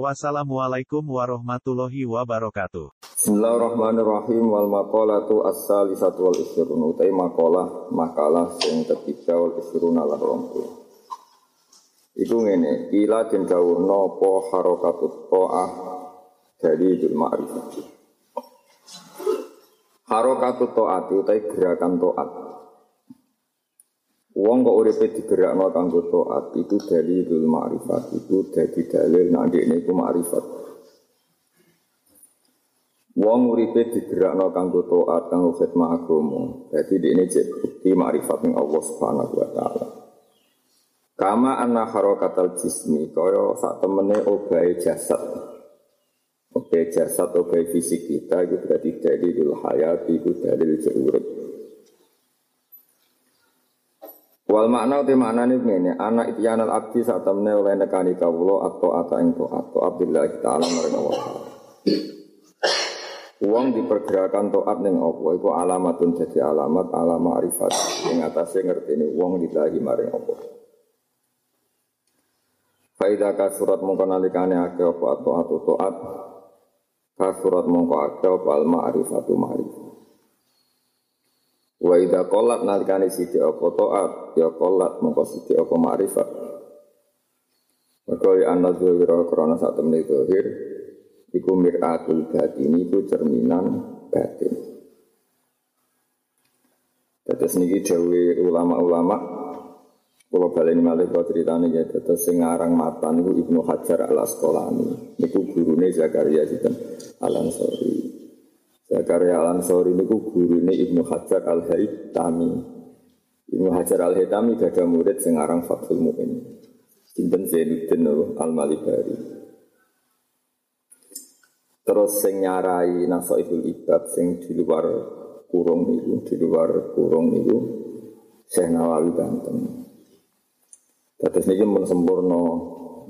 Wassalamualaikum warahmatullahi wabarakatuh. Bismillahirrahmanirrahim wal maqalatu as-salisatu wal isrun utai maqalah makalah sing ketiga wal isrun ala rompu. Iku ngene, ila den dawuhna apa harakatut ta'ah dari bil ma'rifah. Harakatut ta'at utai gerakan ta'at. Wong kok uripe digerakno kanggo taat itu dari dul ma'rifat itu dadi dalil nek ndekne iku ma'rifat. Wong uripe digerakno kanggo taat kanggo khidmah agama. Dadi dekne cek bukti ma'rifat ning Allah Subhanahu wa taala. Kama anna harakatal jismi kaya sak temene obahe jasad. Obahe jasad, obahe fisik kita itu berarti dalil hayat itu dalil urip. Wal makna uti makna ini ngene, anak ityanal abdi saat temne oleh nekani kawulo atau ata ing to atau abdillah ta'ala maring Allah. Uang dipergerakan toat ning apa iku alamatun jadi alamat ala ma'rifat ing atase ngerteni wong lillahi maring apa. Faida ka surat mongko nalikane akeh apa atau atau toat ka surat mongko akeh apa al ma'rifatu ma'rifat. Wa idza qallat nalikane sithik apa taat ya qallat mongko sithik apa ma'rifat. Maka ya ana dzahira krana sak temne zahir iku miratul batin iku cerminan batin. Tetes niki dawuhe ulama-ulama Kalau balik ini malah kau ceritanya ya, tetes sing matan itu Ibnu Hajar al Asqalani. Niku gurune Zakaria Sinten Al Ansori. Zakaria Al Ansori niku gurune Ibnu Hajar Al Haytami. Ibnu Hajar Al Haytami gak ada murid sing aran Fathul Mu'in. Sinten Zainuddin Al Malibari. Terus sing nyarai Nasaihul Ibad sing di luar kurung niku, di luar kurung niku Syekh Nawawi Banten. Terus niki mun sempurna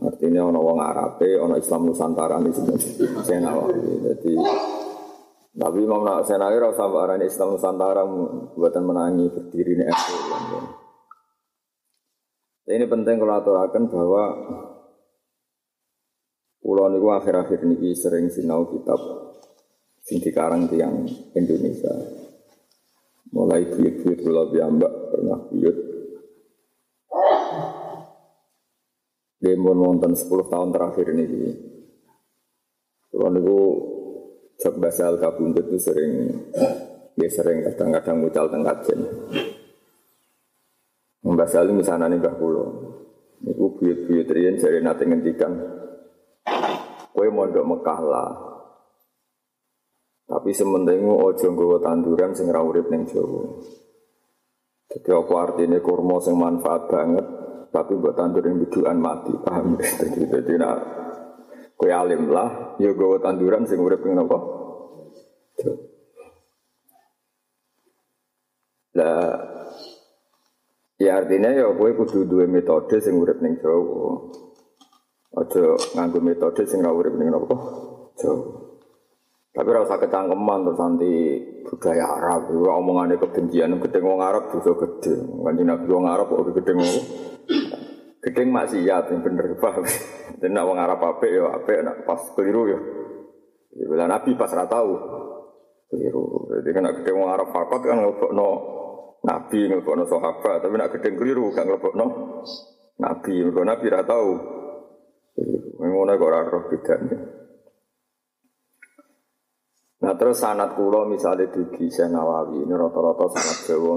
artinya ono wong Arabe, ono Islam Nusantara nih Syekh Nawawi. Jadi tapi Imam Senawi rasa arane Islam Nusantara buatan menangi berdiri ini NU. Ini penting kalau aturakan bahwa Pulau niku akhir-akhir niki sering sinau kitab sing dikarang tiang Indonesia. Mulai buyut-buyut pulau Biambak pernah buyut. Demon wonten 10 tahun terakhir ini. Pulau niku Jok basal kabundut itu sering ya sering kadang-kadang mucal tengkat jen. Mbasal ini misalnya nih mbah kulo. Niku buyut-buyut riyen jare nate ngendikan kowe mondok Mekah lah. Tapi sementingu ojo nggawa tanduran sing ra urip ning Jawa. Jadi apa artinya kurma sing manfaat banget tapi buat tanduran biduan mati paham jadi jadi Kue alim lah, ya gawa tanduran sing urip ning napa? Lah ya artinya ya kowe kudu duwe metode sing urip ning Jawa. Aja nganggo metode sing ora urip ning napa? Jawa. Tapi ora usah kecangkeman terus nanti budaya Arab, omongane kebencian gedeng wong Arab dosa gede. Kanjeng Nabi wong Arab kok gedeng wong Gedeng maksiat yang bener paham. Dan nak wong Arab apik ya apik nak pas keliru ya. Bila Nabi pas ra tahu. Keliru. Jadi kan nak gedeng wong Arab fakot kan ngelebokno Nabi ngelebokno sahabat, tapi nak gedeng keliru gak ngelebokno Nabi. Mergo Nabi ra tahu. Ngono kok ora roh bedane. Nah terus sanat kulo misalnya dugi Syekh Nawawi ini rata-rata sanat Jawa.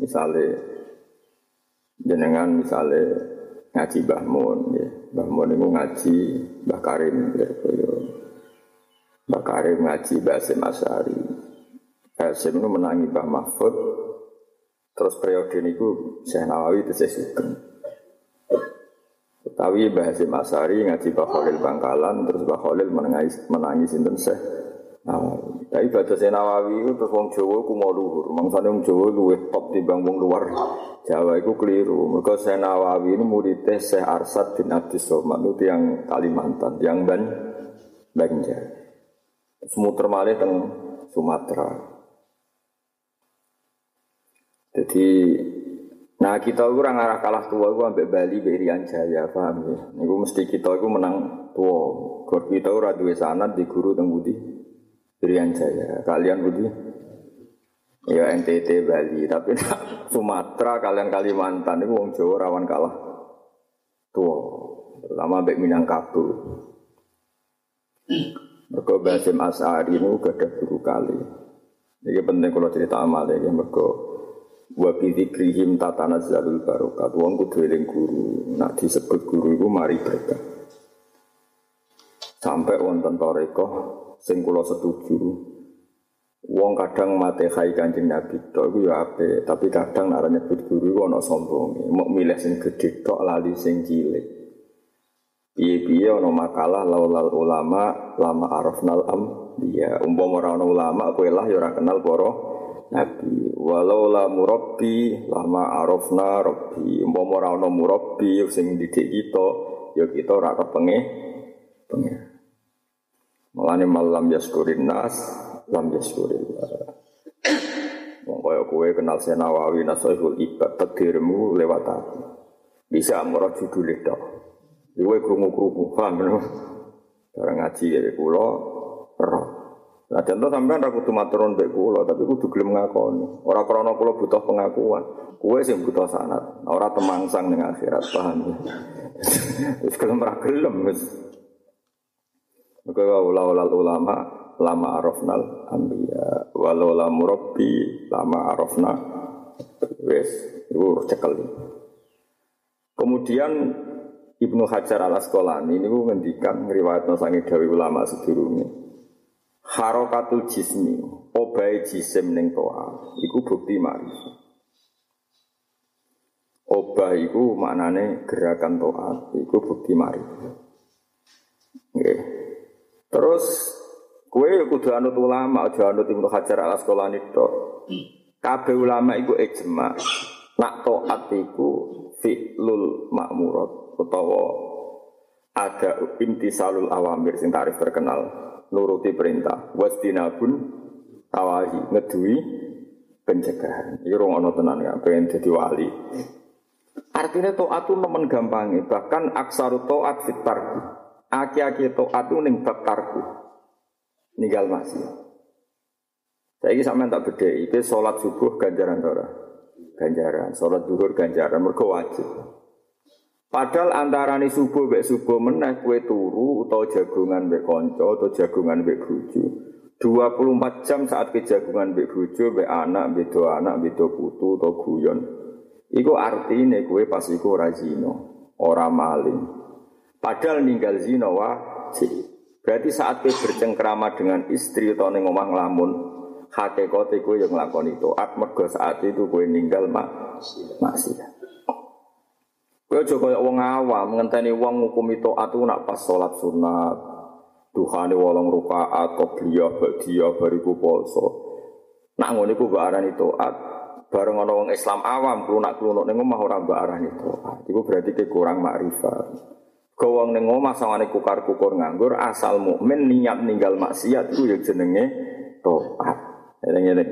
Misalnya jenengan misalnya ngaji Mbah Mun ya. Mbah Mun itu ngaji Mbah Karim Lirboyo. Mbah Karim ngaji Mbah Hasim Asyari. Hasim itu menangi Mbah Mahfud. Terus periode itu Syekh Nawawi itu saya. Tetapi Mbah Hasim Asyari ngaji Mbah Khalil Bangkalan. Terus Mbah Khalil menangi, menangi Sinten Syekh Nawawi. Tapi baca Nawawi itu terus wong Jawa ku mau luhur. Mangsane wong Jawa luwih top timbang wong luar Jawa itu keliru. Mereka Nawawi ini muridnya Syekh Arsad bin Abdus Somad itu yang Kalimantan, yang Ban Banjar. Semuter malih teng Sumatera. Jadi Nah kita itu orang arah kalah tua, gue ambek Bali, Berian Jaya, paham ya? Ini mesti kita itu menang tua. Kalau kita itu radue sanat di guru teng Budi, Berian Jaya. Kalian Budi? Ya NTT Bali, tapi Sumatera kalian Kalimantan itu wong Jawa rawan kalah tua. Terutama ambek Minangkabau. Mereka Basim Asari ini gak ada guru kali. Ini penting kalau cerita amal ya, mereka wa bi dzikrihim tatanazzalul barokat wong kudu guru nak disebut guru iku mari berkah sampai wonten toreko sing kula setuju wong kadang mate hai kanjeng nabi tok iku ya ape tapi kadang nek nyebut guru iku ana sombong mau milih sing gedhe tok lali sing cilik. Piye-piye ana makalah laulal ulama lama arafnal am dia umpama ora ana ulama kowe lah ya ora kenal para Nabi. Walau la murabbi lama arafna rabbi. Umpama ora ana murabbi sing didik kita ya kita ora kepenge pengen Malane malam yaskurin nas lam yaskurin Wong kaya kowe kenal Senawawi Nasaihul Ibad takdirmu lewat aku bisa amro judul itu Kowe krungu-krungu paham lho Barang ngaji ya kula roh Nah contoh sampean ra kudu maturun mbek kula, tapi kudu gelem ngakoni. Ora krana kula butuh pengakuan. Kuwe sing butuh sanat, ora temangsang ning akhirat, paham. Wis gelem ra gelem. Maka ulama ulama lama arafnal anbiya walau la murabbi lama arafna wis iku cekel. Kemudian Ibnu Hajar al Asqalani ini ngendikan ngriwayatno sange dawi ulama sedurunge. Harokatul jismi obai jisim ning toa iku bukti marifat. Obah iku maknane gerakan toa iku bukti marifat. Nggih terus kue kudu anut ulama aja anut Ibnu Hajar al Asqalani tok. Kabeh ulama iku ijma. Nak toat iku fi'lul makmurat utawa ada imtisalul awamir sing tarif terkenal nuruti perintah. Wasdinabun tawahi ngedui pencegahan. Orang ono tenan ya pengen jadi wali. Artinya toat itu nemen gampangi bahkan aksaru toat fitarku aki-aki itu ning bab tarku ninggal masih ini sama tak beda itu sholat subuh ganjaran tora ganjaran sholat duhur ganjaran mereka wajib Padahal antara nih subuh bek subuh meneh kue turu atau jagungan bek konco atau jagungan bek buju. 24 jam saat ke jagungan bek buju bek anak bek dua anak bek dua putu atau guyon. Iku artinya kue pas iku rajino orang maling. Padahal ninggal zino wajib. Berarti saat kue bercengkrama dengan istri atau neng omah ngelamun, hakikate kue yang ngelakon itu. At mergo saat itu kue ninggal mak maksiat. Kowe aja kaya wong awam ngenteni wong itu atu nak pas salat sunat. Duhane wolong rakaat qobliyah ba'diyah bariku poso. Nak ngono iku mbok arani taat. Bareng ana wong Islam awam klunak-klunuk ning omah ora mbok arani taat. Iku berarti ke kurang makrifat. Kau wong ning omah sawangane kukar-kukur nganggur asal mukmin niat ninggal maksiat iku ya jenenge taat. Eling-eling.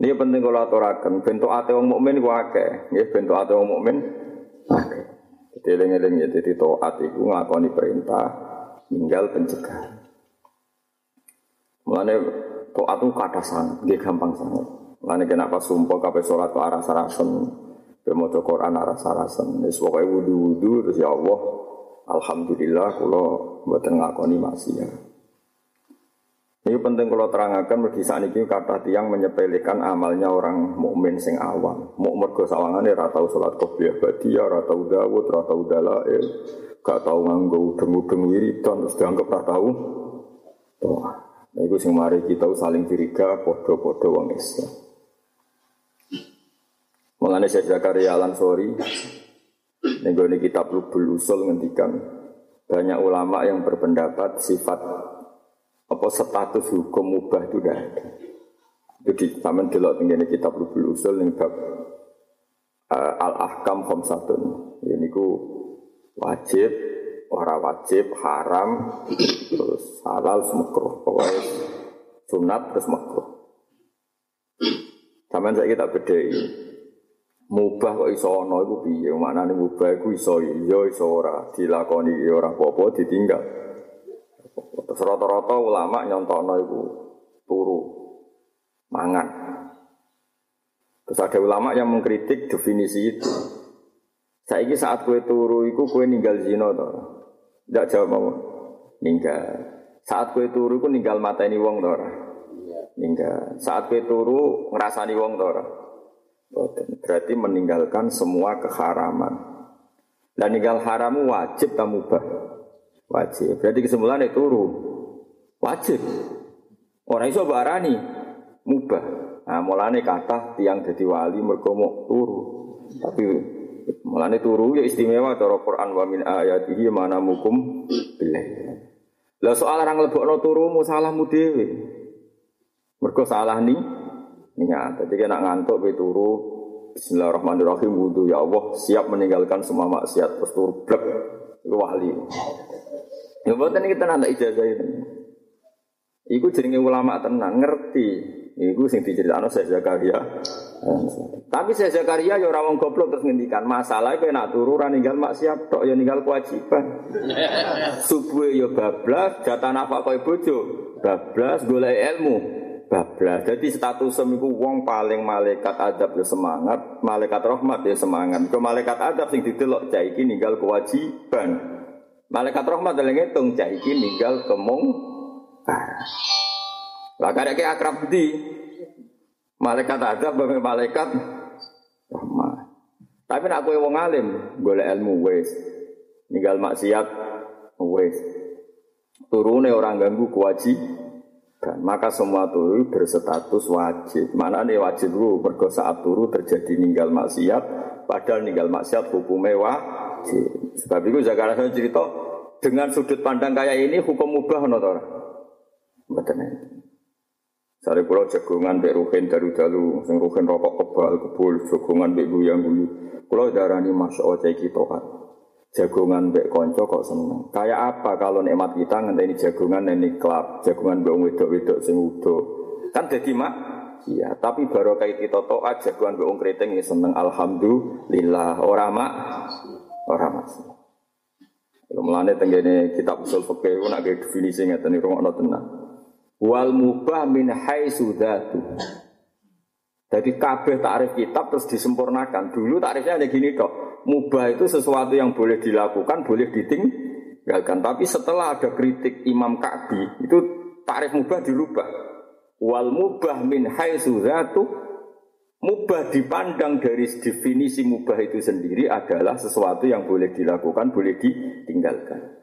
Ini penting kalau aturakan. Bentuk ate wong mukmin ku akeh. Nggih bentuk ate wong mukmin jadi eling-eling ya, jadi toat itu ngakoni perintah, tinggal pencegahan. Mulane toat itu kata sangat, dia gampang sangat. Mulane kenapa sumpah kape sholat ke arah sarasen, ke mau Quran arah sarasen. Wis pokoke wudu-wudu terus ya Allah, alhamdulillah kalau buatan ngakoni maksiat. Ini penting kalau terangkan bagi saat ini kata tiang menyepelekan amalnya orang mukmin sing awam. Mau mergo sawangane ora tau salat qobliyah badiyah, ora tau dawud, ora tau dalail, gak tau nganggo udeng-udeng wiridan terus dianggap ora tau. Tuh. Nah, itu sing mari kita saling curiga podo-podo wong Islam. Mengenai Syekh Zakaria Al-Ansori, ini kitab Lubul Usul ngendikan banyak ulama yang berpendapat sifat apa status hukum mubah itu tidak ada. Jadi sama delok tinggal kitab Rubul Usul yang bab uh, al ahkam khamsatun. Ini ku wajib, ora wajib, haram, terus halal, makruh. Pokoknya sunat terus makruh. Sama saya kita bedai. Mubah kok iso ana iku piye? Maknane mubah iku iso iya iso ora, dilakoni ya ora apa-apa ditinggal. Terus rata-rata ulama nyontokno iku turu mangan. Terus ada ulama yang mengkritik definisi itu. Saiki saat kue turu iku kue ninggal zina to. Tidak jawab mau. Ninggal. Saat kue turu iku ninggal mateni wong to ora? Ninggal. Saat kue turu ngrasani wong to ora? Berarti meninggalkan semua keharaman. Dan ninggal haramu wajib tak mubah. Wajib. Berarti kesimpulannya turu. Wajib. Orang iso barani mubah. Nah, mulane kata tiang jadi wali mergo turu. Tapi mulane turu ya istimewa cara Quran wa min ayatihi mana mukum billah. Lah soal orang lebokno turumu salahmu dhewe. Mergo salah nih niat. Jadi kena ngantuk be turu Bismillahirrahmanirrahim wudhu ya Allah siap meninggalkan semua maksiat terus turu blek itu wali. Ya buatan kita nanti ijazah itu. Iku jenenge ulama tenan ngerti. Iku sing diceritakno Syekh Zakaria. Tapi Syekh Zakaria ya ora wong goblok terus ngendikan, masalah kowe nak turu ora ninggal maksiat tok ya ninggal kewajiban. Subuh ya bablas, jatah nafkah bojo, bablas golek ilmu, bablas. Jadi status semiku wong paling malaikat adab ya semangat, malaikat rahmat ya semangat. Ke malaikat adab sing didelok cah iki ninggal kewajiban. Malaikat rahmat dalam ngitung cah iki ninggal kemung lah karek akrab di malaikat adab bapak malaikat rahmat. Tapi nak kowe wong alim, golek ilmu wis. Ninggal maksiat wis. Turune orang ganggu kewajiban dan maka semua turu berstatus wajib. Mana nih wajib dulu mergo saat turu terjadi ninggal maksiat, padahal ninggal maksiat hukumnya wajib. Sebab itu Zakaria cerita dengan sudut pandang kayak ini hukum mubah notor. Betul Sari pulau jagungan bek ruhin daru dalu, sing ruhin rokok kebal kebul, jagungan bek guyang guyu. Pulau darani masya Allah kita kan. Jagungan bek konco kok seneng. Kayak apa kalau nikmat kita ngenteni jagungan ini klub, jagungan bek wedok wedok sing udo. Kan jadi mak. Iya, tapi baru kayak kita toat jagungan bek wong keriting ya seneng. Alhamdulillah. Orang mak, orang mak. Mulane tenggene kitab usul fikih nak definisi ngeten iki rungokno tenan wal mubah min haitsu dzatu. Jadi kabeh takrif kitab terus disempurnakan. Dulu takrifnya ada gini dok. Mubah itu sesuatu yang boleh dilakukan, boleh ditinggalkan. Tapi setelah ada kritik Imam Ka'bi, itu takrif mubah dirubah. Wal mubah min haitsu dzatu Mubah dipandang dari definisi mubah itu sendiri adalah sesuatu yang boleh dilakukan, boleh ditinggalkan.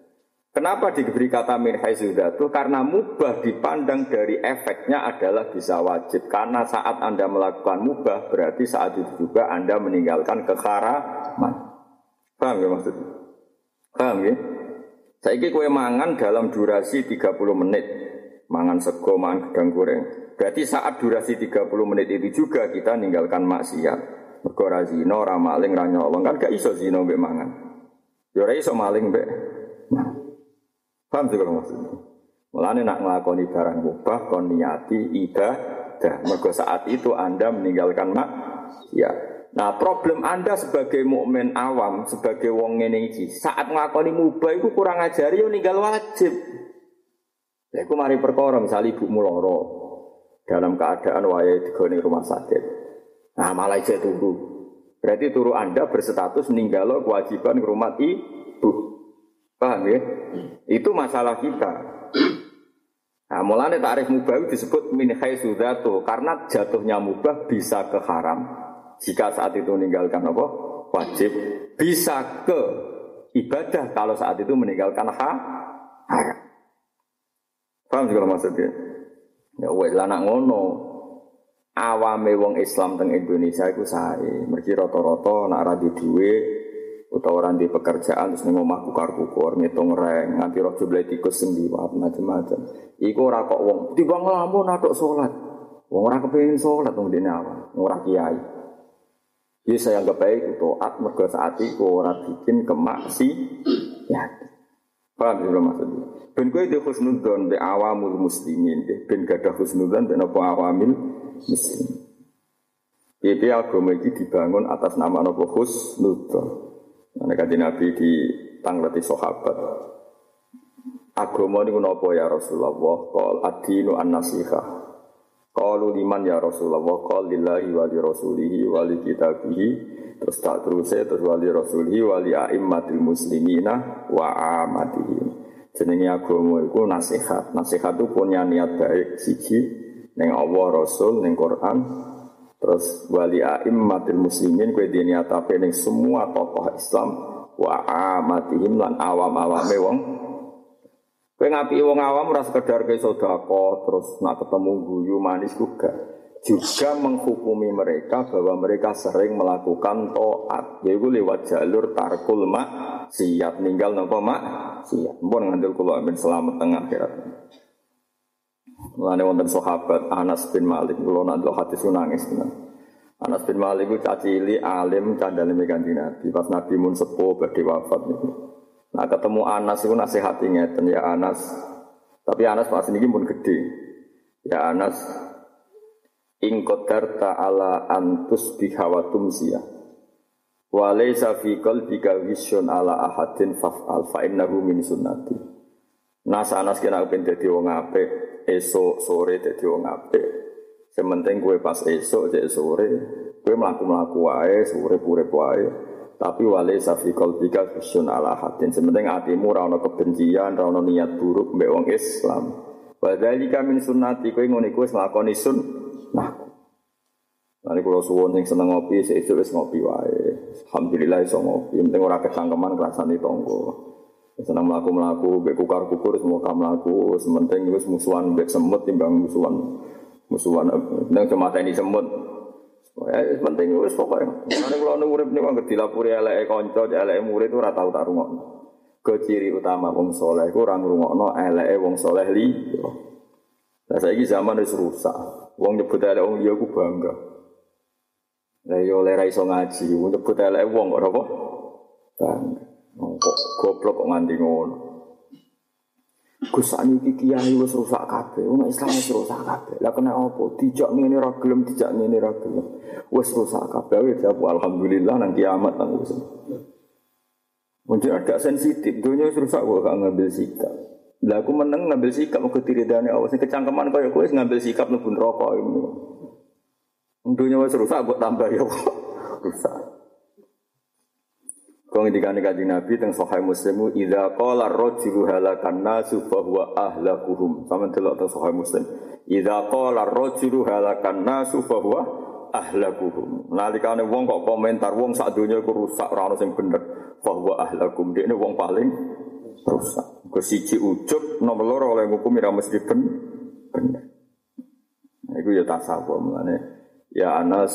Kenapa diberi kata min haizudatu? Karena mubah dipandang dari efeknya adalah bisa wajib. Karena saat Anda melakukan mubah, berarti saat itu juga Anda meninggalkan keharaman. Paham ya maksudnya? Paham ya? Saya kue mangan dalam durasi 30 menit. Mangan sego, mangan gedang goreng. Berarti saat durasi 30 menit itu juga kita meninggalkan maksiat. Mergo ra zina, ra maling, ra nyolong. Kan gak iso mbek mangan. Ya iso maling mbek. Paham sih kalau maksudnya? Mulane nak ngelakoni barang mubah kon niati ibadah. Mergo saat itu Anda meninggalkan mak ya. Nah, problem Anda sebagai mukmin awam, sebagai wong ngene saat nglakoni mubah itu kurang ajari yo ninggal wajib. Ya iku mari perkara misal ibumu loro dalam keadaan wayahe digone rumah sakit. Nah, malah ijek turu. Berarti turu Anda berstatus meninggal kewajiban rumah ibu. Paham ya? Itu masalah kita. Nah, mulanya tarif mubah disebut min haisudatu karena jatuhnya mubah bisa ke haram. Jika saat itu meninggalkan apa? Wajib. Bisa ke ibadah kalau saat itu meninggalkan ha haram. Paham juga maksudnya? Ya wes anak ngono. Awame wong Islam teng Indonesia iku sae. Mergi rata-rata nak ra duwe utawa ora di pekerjaan terus ning omah kukar-kukur ngitung reng nganti roh jumlah tikus sing macam-macam. Iku ora kok wong tiba ngelamun aduk salat. Wong ora kepengin salat wong dene awal, ora kiai. Jadi saya anggap baik itu at mergo saat itu ora bikin kemaksi ya. Paham ya maksudnya? Ben kowe di husnudzon be awamul muslimin, ben gadah husnudzon ben apa awamil muslim. Jadi agama ini dibangun atas nama Nabi Husnudzon. Nah, kanji Nabi di tangleti sahabat. Agama ini napa ya Rasulullah? Qal ad-dinu an-nasihah. Qalu liman ya Rasulullah? Qal lillahi wa li rasulihi wa li kitabihi. Terus tak terus terus wa li rasulihi wa li a'immatil muslimina wa amatihim. Jenenge agama iku nasihat. Nasihat itu punya niat baik siji ning Allah Rasul ning Quran Terus wali a'immatil muslimin kue dini atape ning semua tokoh Islam wa amatihim lan awam-awame wong. Kue ngapi wong awam ora sekedar ke sodako terus nak ketemu guyu manis juga. Juga menghukumi mereka bahwa mereka sering melakukan toat yaitu lewat jalur tarkul mak siap ninggal nopo mak siap pun ngandel kulo amin. Selamat tengah akhirat Mulane wonten sahabat Anas bin Malik kula nak delok hadis nangis tenan. Anas bin Malik itu cacili alim candale kanjeng Nabi pas Nabi mun sepuh badhe wafat niku. Nah ketemu Anas itu nasihati ngeten ya Anas. Tapi Anas pas niki pun gede. Ya Anas ing qadarta ala antus bihawatum sia. Wa laysa fi qalbika vision ala ahadin faf'al fa innahu min sunnati. Nas Anas kena kepen dadi wong apik, esok sore jadi wong apik. Sementing kue pas esok jadi sore, kue melaku melaku wae, sore pure wae. Tapi wale safi kolbika kusun ala hatin. Sementing hatimu rano kebencian, rano niat buruk mbak wong Islam. Wadhalika min sunnati kue ngoni kue selakoni sun. Nah, Nanti kalau suwon yang seneng ngopi, saya itu ngopi wae. Alhamdulillah iso ngopi. Penting ora ketangkeman kerasani tonggo. Senang melaku melaku, bek kukar kukur semua kamu melaku. Sementing itu musuhan bek semut timbang musuhan musuhan. Dan cuma ini semut. Ya, penting itu pokoknya. Karena kalau nunggu urip nih bang dilapuri elek konco, elek murid itu rata tak rungok. Keciri utama wong soleh, kurang rungokno elek wong soleh li. Nah saya zaman itu rusak. Wong nyebut elek wong dia aku bangga. Lah yo lera iso ngaji, wong nyebut elek wong kok apa? Bangga. Kok goblok kok nganti ngono. Gus iki kiai wis rusak kabeh. Wong Islam wis rusak kabeh. Lah kena apa? Dijak ngene ra gelem, dijak ngene ra gelem. Wis rusak kabeh. Wis alhamdulillah nang kiamat nang wis. Mungkin agak sensitif, dunia wis rusak kok gak ngambil sikap. Lah aku meneng ngambil sikap mau ketiridane awas sing kecangkeman kaya kowe ngambil sikap mlebu neraka. Dunia wis rusak buat tambah ya rusak. Kau ngendikane kanjeng Nabi teng Sahih Muslim idza qala ar-rajulu halakan nasu fa huwa ahlakuhum. Sama delok teng Sahih Muslim. Idza qala ar-rajulu halakan nasu fa huwa ahlakuhum. Nalikane wong kok komentar wong sak donya iku rusak ora ono sing bener. Fa huwa ahlakum. Dekne wong paling rusak. Ke siji ujug nomor loro oleh hukum ora mesti ben bener. Iku ya tasawuf ya Anas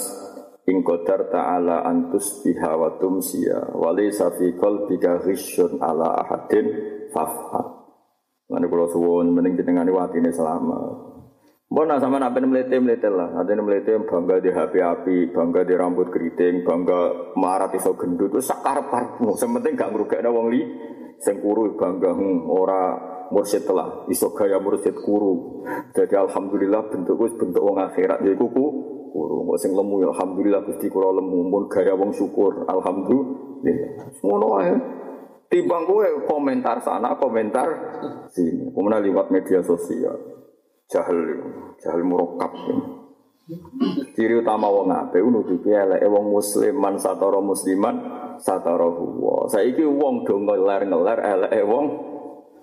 In qadar ta'ala antus biha wa tumsiya. Wali safi qalbika ghisyun ala ahadin fafha Nanti kalau suwun mending jenengani watine selama Mbak nak sama napen melete melete lah, nanti melete bangga di HP api, bangga di rambut keriting, bangga marah iso gendut, itu sakar parmu. Sementing gak ngerugak ada wong li, sengkuru bangga hmm, ora mursyid telah, iso gaya mursyid kuru. Jadi alhamdulillah bentukku bentuk wong akhirat, jadi kuku syukur. Kok sing lemu ya alhamdulillah Gusti kula lemu mun gaya wong syukur. Alhamdulillah. Ngono ae. Kowe komentar sana, komentar sini. Kemudian lewat media sosial. Jahil, jahil murokap. Ciri utama wong ape nutupi eleke wong muslim man satara musliman satara huwa. Saiki wong do ngeler-ngeler eleke wong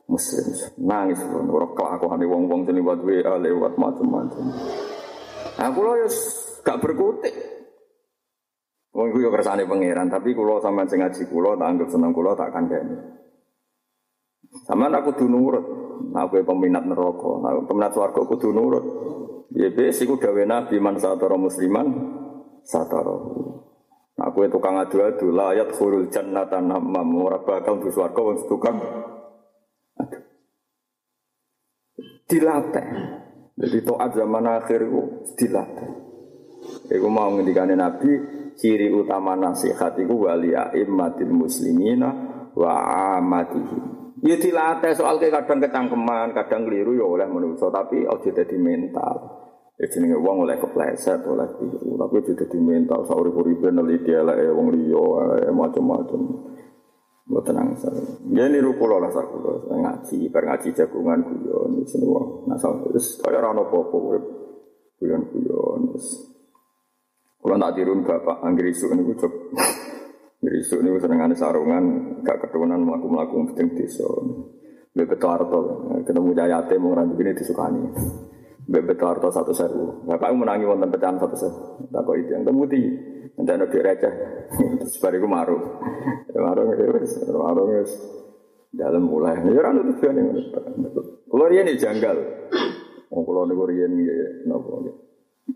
muslim. Nangis ora kelakuane wong-wong lewat WA lewat macam-macam. Nah, kulo ya gak berkutik. Wong iku yo kersane pangeran, tapi kulo sampean sing ngaji kulo tak anggap seneng kulo tak kandhani. Sampeyan aku kudu nurut. Nah, aku peminat neraka, nah, peminat swarga kudu nurut. Ya wis iku dawuh Nabi man satara musliman satara. Nah, aku tukang adu-adu layat khurul jannata namam ora bakal di swarga wong tukang Dilatih. Jadi toat zaman akhir itu dilatih. Iku mau ngendikane Nabi ciri utama nasihat itu wali aimmatil muslimina wa amatihim. Ya dilatih soal ke kadang kecangkeman, kadang keliru ya oleh manusia, tapi ojo jadi mental. Ya jenenge wong oleh kepleset, oleh keliru, tapi ojo jadi mental. Sauri uripe neliti elek wong liya, macam-macam. Mbok tenang saya. Ya niru kula lah sak kula ngaji, bar ngaji jagungan guyon sini wong. Nah terus kaya ora ono guyon-guyon terus. Kula tak tirun bapak anggere isuk niku. Berisuk ini seneng sarungan, gak keturunan melaku-melaku penting desa. Bebet harto, ketemu jayate mau randu ini disukani. Bebet harto satu seru. Bapak menangi wonten pecahan satu seru. Tak kok itu yang kemudian. Nanti ada receh. Terus bariku maru. Maru wes, maru wes. Dalam mulai. Ya orang itu yang Kalau dia ini janggal. Oh kalau nih rian ini.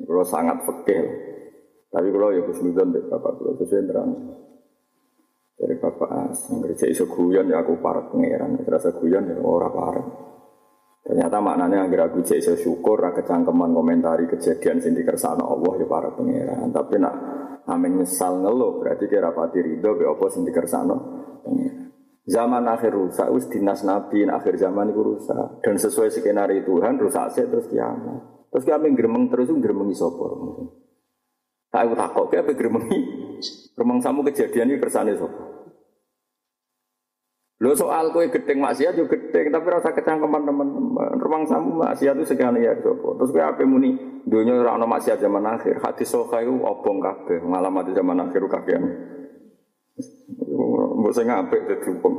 Kalau sangat fakir. Tapi kalau ya khusnudan deh bapak kalau sesuai terang. Dari bapak as, ngerjain iso guyon ya aku parek pangeran, terasa guyon ya ora parek. Ternyata maknanya agar aku cek syukur, kecangkeman komentari kejadian sing dikersano Allah ya para pangeran. Tapi nak amin nyesal ngeluh berarti kira pati ridho be apa sing dikersano. Zaman akhir rusak, us dinas nabi, akhir zaman itu rusak. Dan sesuai skenario Tuhan, rusak sih terus kiamat. Terus kami gremeng terus gremengi sopor. Tak aku takut, kayak apa gremengi? Gremeng samu kejadian ini kersane sopor. Lo soal kue gedeng maksiat juga gedeng, tapi rasa kecangkeman teman-teman. Ruang samu maksiat itu sekian ya sopo. Terus kue apa muni dunia rano maksiat zaman akhir. Hati soka itu obong kabeh. Ngalamat zaman akhir kakean. Mbok sing apik dadi hukum.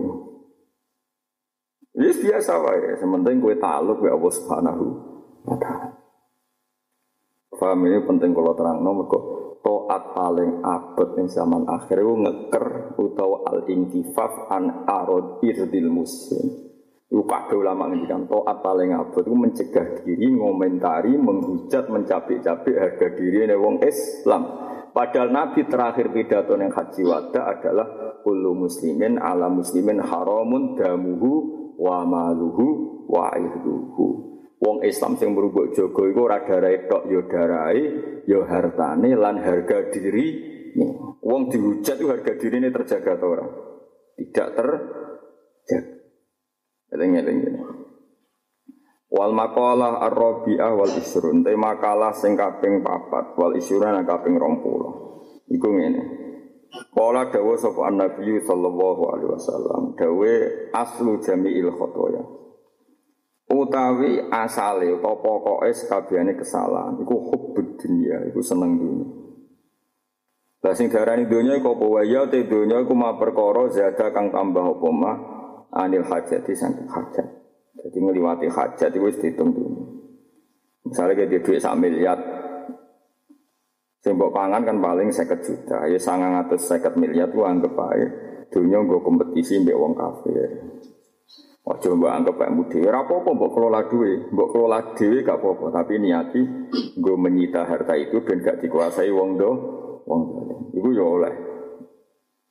Ini biasa wae, sementing kue taluk ya Allah Subhanahu. Faham ini penting kalau terang nomor kok toat paling abad yang zaman akhir itu ngeker utawa al intifaf an arod irdil muslim. Itu kado ulama ngendikan toat paling abad itu mencegah diri, ngomentari, menghujat, mencapik-capik harga diri ini wong Islam. Padahal Nabi terakhir pidato yang haji wada adalah kullu muslimin ala muslimin haramun damuhu wa maluhu wa irduhu. Wong Islam sing merubuk jogo iku ora darai tok ya darai, ya hartane lan harga diri. Wong dihujat itu harga diri ini terjaga atau orang? Tidak terjaga. Eling-eling. Wal makalah ar-rabi'ah wal isrun. Te makalah sing kaping papat wal isrun kaping 20. Iku ngene. Kala dawa sapa Nabi sallallahu alaihi wasallam, dawe aslu jami'il khotoya utawi asale utawa pokoke sakabehane kesalahan iku hubbud dunya iku seneng dunya Lah sing darani dunya iku apa wae ya te dunya iku ma perkara zada kang tambah apa mah anil hajati saking hajat. Jadi ngliwati hajat iku wis diitung dunya. Misalnya kayak duit sak miliar, sing pangan kan paling 50 juta, ya 950 miliar tuh anggap ae dunya nggo kompetisi mbek wong kafir. Ojo mbok anggap kayak mudi. Ora apa-apa mbok kelola duwe, mbok kelola dhewe gak apa-apa, tapi niati nggo menyita harta itu ben gak dikuasai wong do, wong dolim. Iku ya oleh.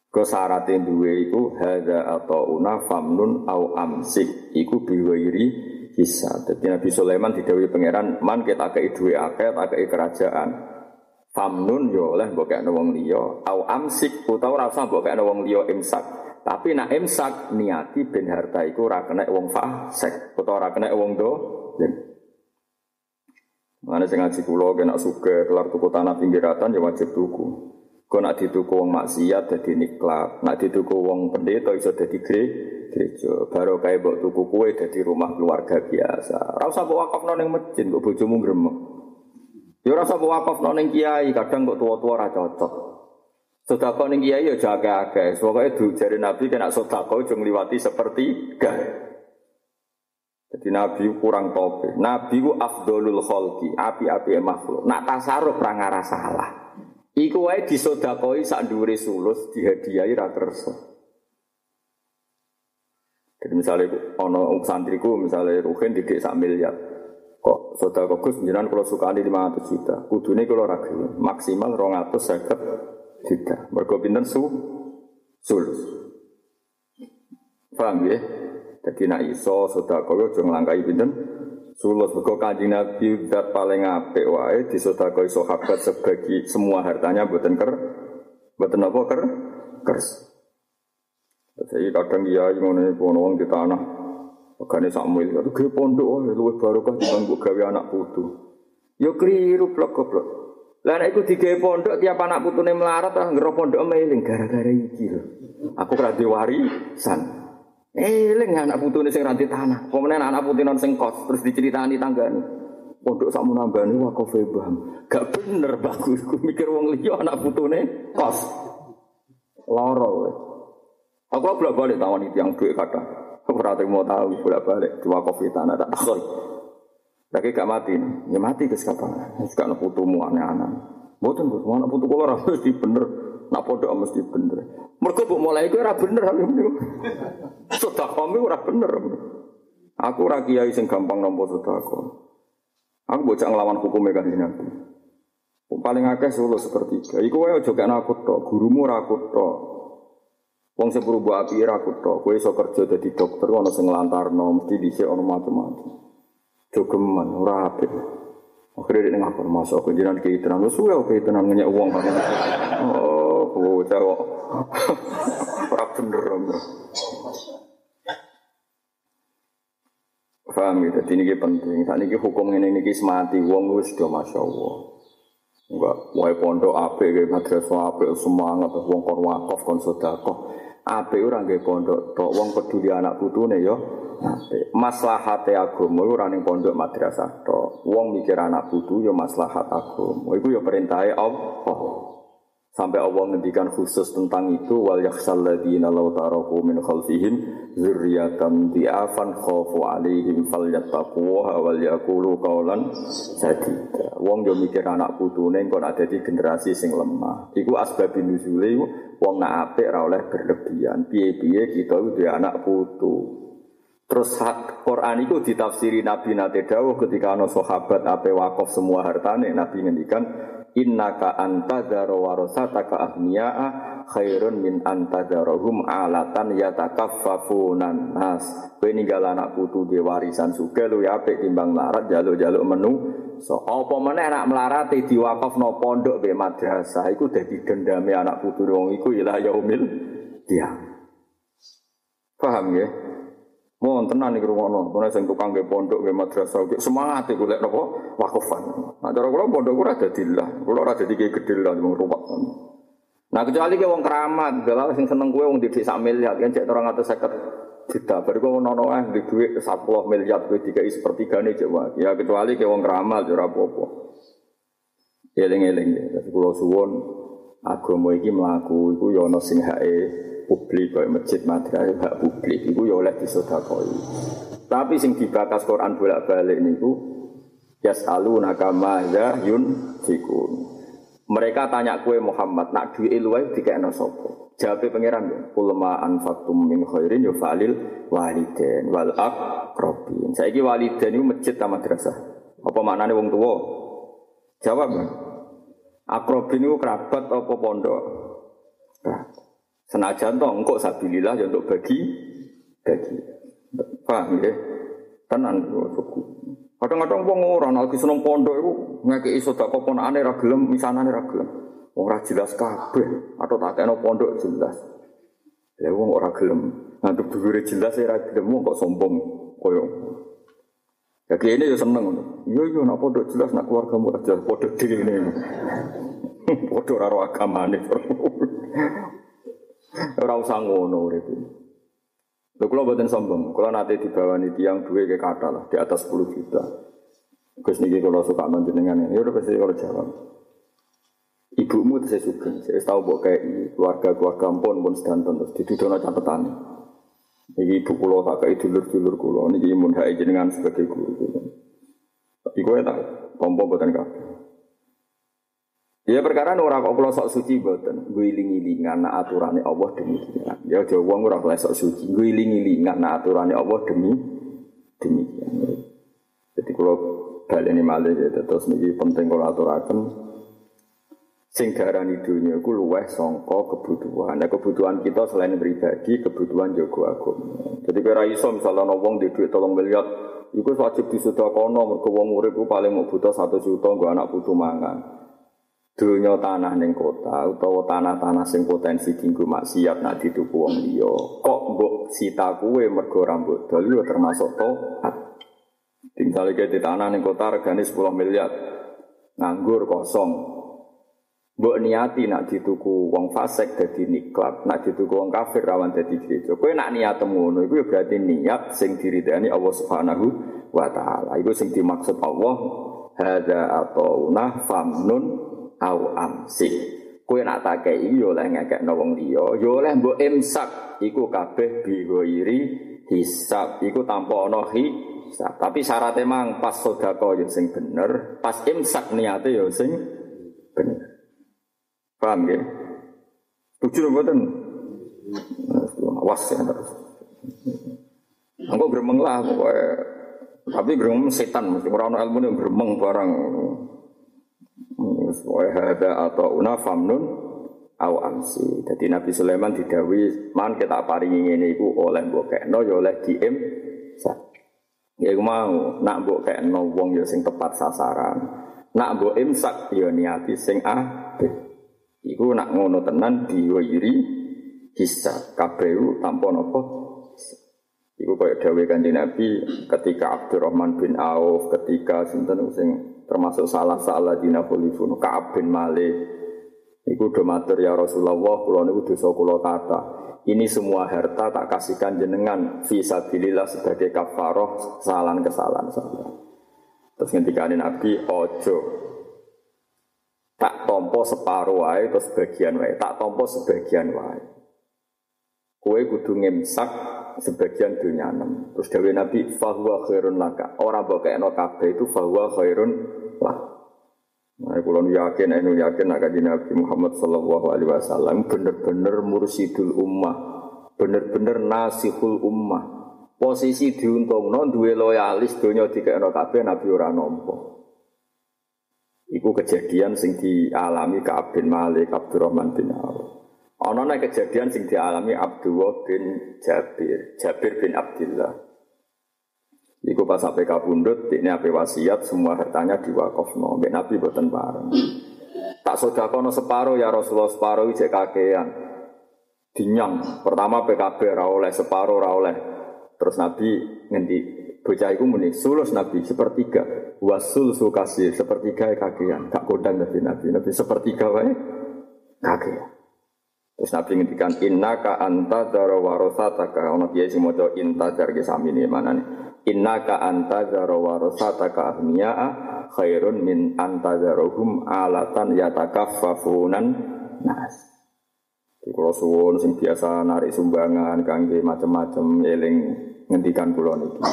Kesarate duwe iku hadza atau una famnun au amsik iku biwairi bisa. Jadi Nabi Sulaiman didhawuhi pangeran, "Man kita kei duwe akeh, tak kei kerajaan." Famnun ya oleh mbok kekno wong liya, au amsik utawa ora usah mbok kekno wong liya imsak. Tapi nak imsak niati ben harta iku ora kena wong fasik utawa ora kena wong do. Mana sing ngaji kula kena suka kelar tuku tanah pinggiratan ya wajib tuku. Kau nak dituku wong maksiat dadi niklat, nak dituku wong pendeta iso dadi gereja. Baru kayak mbok tuku kue dadi rumah keluarga biasa. Ora usah mbok wakafno ning masjid, kok bojomu gremeng. Ya ora usah mbok wakafno ning kiai, kadang kok tua-tua ora cocok. Sodako ning kiai ya jaga akeh. Pokoke jari Nabi kena sodako jeng liwati seperti gak. Jadi Nabi kurang tope. Nabi ku afdolul kholki, api-api makhluk. Nak tasaruf ra ngara salah. Iku wae disodakoi sak dhuwure sulus dihadiahi ra kersa. Jadi misalnya ono santriku misalnya Ruhin didik sak miliar. Kok sodako Gus jenengan kalau sukani 500 juta. Kudune kalau ragu maksimal 250 juta. Mergo pinten su sulus. Paham ya? Jadi nak iso sedekah yo aja nglangkai pinten sulus. Mergo Kanjeng Nabi zat paling apik wae disedekah sahabat sebagi semua hartanya mboten ker mboten apa ker kers. Jadi kadang iku wong di tanah. Makanya Samuel itu gue pondok wae luwih barokah dibanding gawe anak putu. Yo keliru blok goblok. Lah nek iku digawe pondok tiap anak putune melarat ah ngero pondok meling gara-gara iki lho. Aku ora warisan. Eling anak putune sing ranti tanah. Pemenang anak putune sing kos terus diceritani tanggane. Pondok sak nambani wakofe bam. Gak bener bagus. Ku mikir wong liya anak putune kos. Loro weh. Aku bolak balik tawon itu yang duit kata. Ora mau tahu bolak balik diwakofi tanah tak takoi. Lagi gak mati, ya mati ke kapan? Gak nak putumu aneh-aneh. Boten bos, mana putu kula ora mesti bener, nak pondok mesti bener. Mergo mbok mulai iku ora bener aku niku. Sedekah ora bener. Aku ora kiai gampang nampa sedekah. Aku bocah ngelawan hukumnya kan. Paling akeh solo sepertiga. Iku wae aja gak nakut tok, gurumu ora akut tok. Wong sing api ora akut tok. Kowe iso kerja dadi dokter ana sing nglantarno, mesti dhisik ana macam-macam. Jogeman, ora apik. Akhirnya dia ngapur masuk ke jiran ke itenan, lu suwe ke itenan ngenyak uang kan? Oh, bocah kok. Ora bener. Paham gitu, jadi ini penting. Saat ini hukum ini ini semati, uang wis sudah masya Allah. Enggak, wae pondok kayak madrasah ape, semangat, uang kor wakaf, kon sodakoh. Ape orang kayak pondok, tok uang peduli anak putune yo. Maslahate agama ora ning pondok madrasah tok. Wong mikir anak putu ya maslahat agama. Iku ya perintahe Allah. Sampai Allah ngendikan khusus tentang itu wal yakhsal ladina law taraku min khalfihim dzurriyyatan di'afan khafu alaihim falyattaquha wal yaqulu qawlan sadida. Wong yo mikir anak putune engko ada di generasi sing lemah. Iku asbabun nuzule wong nak apik ora oleh berlebihan. Piye-piye kita udah anak putu. Terus Quran itu ditafsiri Nabi Nate Dawuh ketika ana sahabat ape wakaf semua hartane Nabi ngendikan innaka antadzara warasataka ahniya'a khairun min antadzarahum alatan yatakaffafunan nas. Kowe ninggal anak putu di warisan suge lu apik timbang larat jaluk-jaluk menu. So apa meneh anak melarat diwakafno pondok be madrasah iku dadi dendame anak putu wong iku ila yaumil dia. Paham ya? Mohon tenan iki rungono, kono sing tukang nggih pondok nggih madrasah nggih semangat iku lek napa wakufan. Nah cara kula pondok ora dadi lah, kula ora dadi gedhe lah wong ruwet. Nah kecuali ke wong keramat, galau sing seneng kowe wong didik sak miliar kan cek 250 juta. Baru kok ono ah di duit 10 miliar kowe dikai sepertigane cek Ya kecuali ke wong keramat ora apa-apa. Eling-eling ya, tapi kula suwun agama iki mlaku iku ya ana sing hake publik kayak masjid madrasah hak publik. Itu ya oleh disodakoi. Tapi sing dibakas Quran bolak-balik niku yasaluna kama yun fikun mereka tanya kue Muhammad nak duwe luwih dikekno sapa? Jawabe pangeran ya ulama anfaqtum min khairin yufalil waliden wal aqrabin. Saiki waliden itu masjid ta madrasah. Apa maknane wong tua jawab akrobin itu kerabat apa pondok Senajan toh engkau sabilillah ya untuk bagi bagi. Paham ya? Tenan suku. Kadang-kadang wong ora lagi seneng pondok iku ngekeki sedekah ponakane ra gelem, misanane ra gelem. Ora jelas kabeh atau tak kena pondok jelas. Ya wong ora gelem. Ngantuk dhuwure jelas ora gelem kok sombong koyo. Ya ini ya seneng. Iya iya nak pondok jelas nak keluarga mu jelas pondok dhewe ini. Pondok ora agamane. Ora usah ngono urip. Lho kula mboten sombong, kula nate dibawani tiang duwe ke kata lah di atas 10 juta. Gus niki kula suka manjenengan ini, ya udah pasti kalau jawab. Ibumu itu saya suka, saya tahu bahwa kayak keluarga-keluarga pun pun sedanten terus didudono catatan. Iki ibu kula tak kayak dulur-dulur kula, niki mun hak jenengan sebagai guru. Tapi gue tak pompo buatan kabeh. Ya perkara ora kok kula sok suci mboten. Guling-gilingan nak aturane Allah demikian. Ya aja wong ora kok sok suci. Guling-gilingan nak aturane Allah demi demikian. Jadi kalau baleni malih ya terus niki penting kalau aturaken Sing darani dunia iku luweh sangka kebutuhan. Nah, kebutuhan kita selain pribadi, kebutuhan jago agama. Jadi kira iso misalnya ana wong di duit tolong miliar, iku wajib disedekahno mergo wong urip paling mau butuh satu juta nggo anak putu mangan. Dunia tanah ning kota utawa tanah-tanah sing potensi dinggo maksiat nak dituku wong liya. Kok mbok sita kuwe mergo rambut dol termasuk toat. Tinggal di tanah ning kota regane 10 miliar. Nganggur kosong, Mbok niati nak dituku wong fasik dadi niklat, nak dituku wong kafir rawan dadi gereja. Kowe nak niat ngono iku berarti niat sing diridani Allah Subhanahu wa taala. Iku sing dimaksud Allah hadza atau famnun au amsi. Kowe nak takei yo oleh ngekekno wong liya, yo oleh mbok imsak iku kabeh bihoiri hisab iku tanpa ana hisab. Tapi syaratnya mang pas sedekah yo sing bener, pas imsak niate yo sing bener. Paham ya? Tujuh mboten. Awas ya terus. Engko gremeng lah. Tapi gremeng setan mesti ora ilmu yang gremeng barang. Ada atau una famnun au amsi. Jadi Nabi Sulaiman didawi man kita paringi ngene iku oleh mbok kekno ya oleh diem Ya iku mau nak mbok kekno wong ya sing tepat sasaran. Nak mbok imsak ya niati sing apik. Iku nak ngono tenan diwiri hisab kabeh tanpa napa. Iku kaya dawuh Kanjeng Nabi ketika Abdurrahman bin Auf, ketika sinten sing termasuk salah salah dina khulifun Ka'ab bin Malik. Iku do matur ya Rasulullah, kula niku dosa kula kata. Ini semua harta tak kasihkan jenengan fisabilillah sebagai kafaroh kesalahan-kesalahan saya. Terus ketika Nabi ojo tak tompo separuh wae terus sebagian wae, tak tompo sebagian wae. Kue kudu ngemsak sebagian dunia enam. Terus Dewi Nabi fahuwa khairun laka. Orang no kabeh itu fahuwa khairun lah. Nah, kalau yakin, aku yakin nak kaji Nabi Muhammad Sallallahu Alaihi Wasallam bener-bener mursidul ummah, bener-bener nasihul ummah. Posisi diuntung non duwe loyalis dunia tiga kabeh Nabi ora nompo. Iku kejadian sing dialami Ka'ab bin Malik, Abdurrahman bin Auf. Ono kejadian sing dialami Abdullah bin Jabir, Jabir bin Abdullah. Iku pas sampai kabundut, ini apa wasiat, semua hartanya diwakofno. Mbak Nabi buatan bareng. Tak kono separuh ya Rasulullah separuh ijek kakean. Dinyang. Pertama PKB ra oleh separuh ra oleh. Terus Nabi ngendi bocah iku muni sulus Nabi sepertiga. Wasul sukasir sepertiga kakian. Tak kodang Nabi Nabi. Nabi sepertiga wae kakian. Terus Nabi ngendikan inna ka anta daro warosataka. Ono kiai sing maca inta jar ke sami ini mana nih. Inna ka anta daro warosataka ahniya'a khairun min anta darohum alatan yatakaffafunan nas. Di suwon sing biasa narik sumbangan kangge macam-macam eling ngendikan kula niki.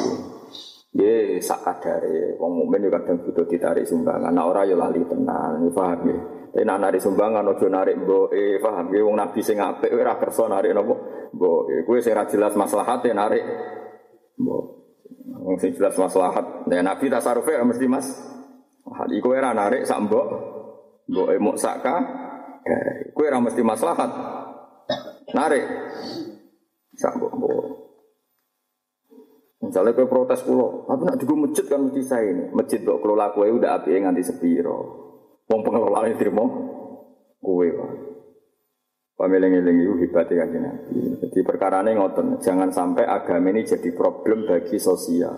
Ya sakadare wong mukmin yo kadang butuh ditarik sumbangan. Nah ora yo lali tenan, paham ya. Tapi nak narik sumbangan ojo narik mboke, paham ya wong nabi sing apik ora kersa narik napa mboke. Kuwi sing jelas maslahate narik mbok. Wong sing jelas maslahat. Nah nabi tasarufe mesti Mas. Hal iku ora narik sak mbok. Mboke muk saka. Kuwi ora mesti maslahat. Narik sak mbok mbok. Misalnya kue protes pulau, tapi nak juga masjid kan mesti saya ini. Masjid kok kelola kue udah api nganti sepiro. Wong ini terima kue pak. Pemiling-iling itu hebat ya Nabi. Jadi perkara ini ngoten, jangan sampai agama ini jadi problem bagi sosial.